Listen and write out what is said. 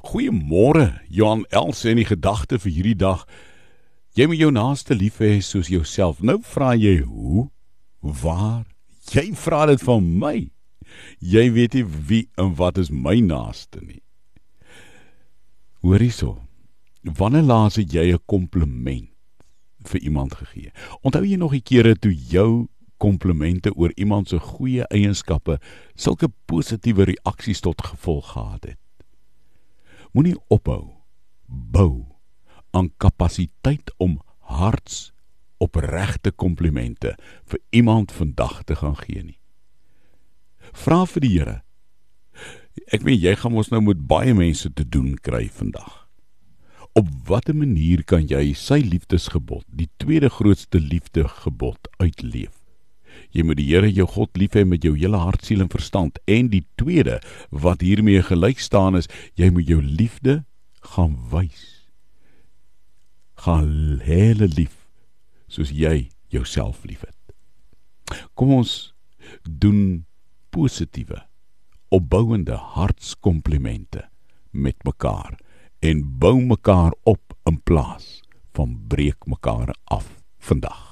Goeiemôre, Johan Els en die gedagte vir hierdie dag. Jy moet jou naaste lief hê soos jouself. Nou vra jy hoe? Waar? Jy vra dit van my. Jy weet nie wie en wat is my naaste nie. Hoor hierso. Wanneer laas het jy 'n kompliment vir iemand gegee? Onthou jy nog die kere toe jou komplimente oor iemand se goeie eienskappe sulke positiewe reaksies tot gevolg gehad het? Moenie ophou bou aan kapasiteit om harts opregte komplimente vir iemand vandag te gaan gee nie. Vra vir die Here. Ek weet jy gaan ons nou met baie mense te doen kry vandag. Op watter manier kan jy sy liefdesgebod, die tweede grootste liefdegebod uitleef? Jy moet die Here jou God lief hê met jou hele hart, siel en verstand. En die tweede wat hiermee gelyk staan is, jy moet jou liefde gaan wys. Gaan hele lief soos jy jouself liefhet. Kom ons doen positiewe opbouende hartskomplimente met mekaar en bou mekaar op in plaas van breek mekaar af vandag.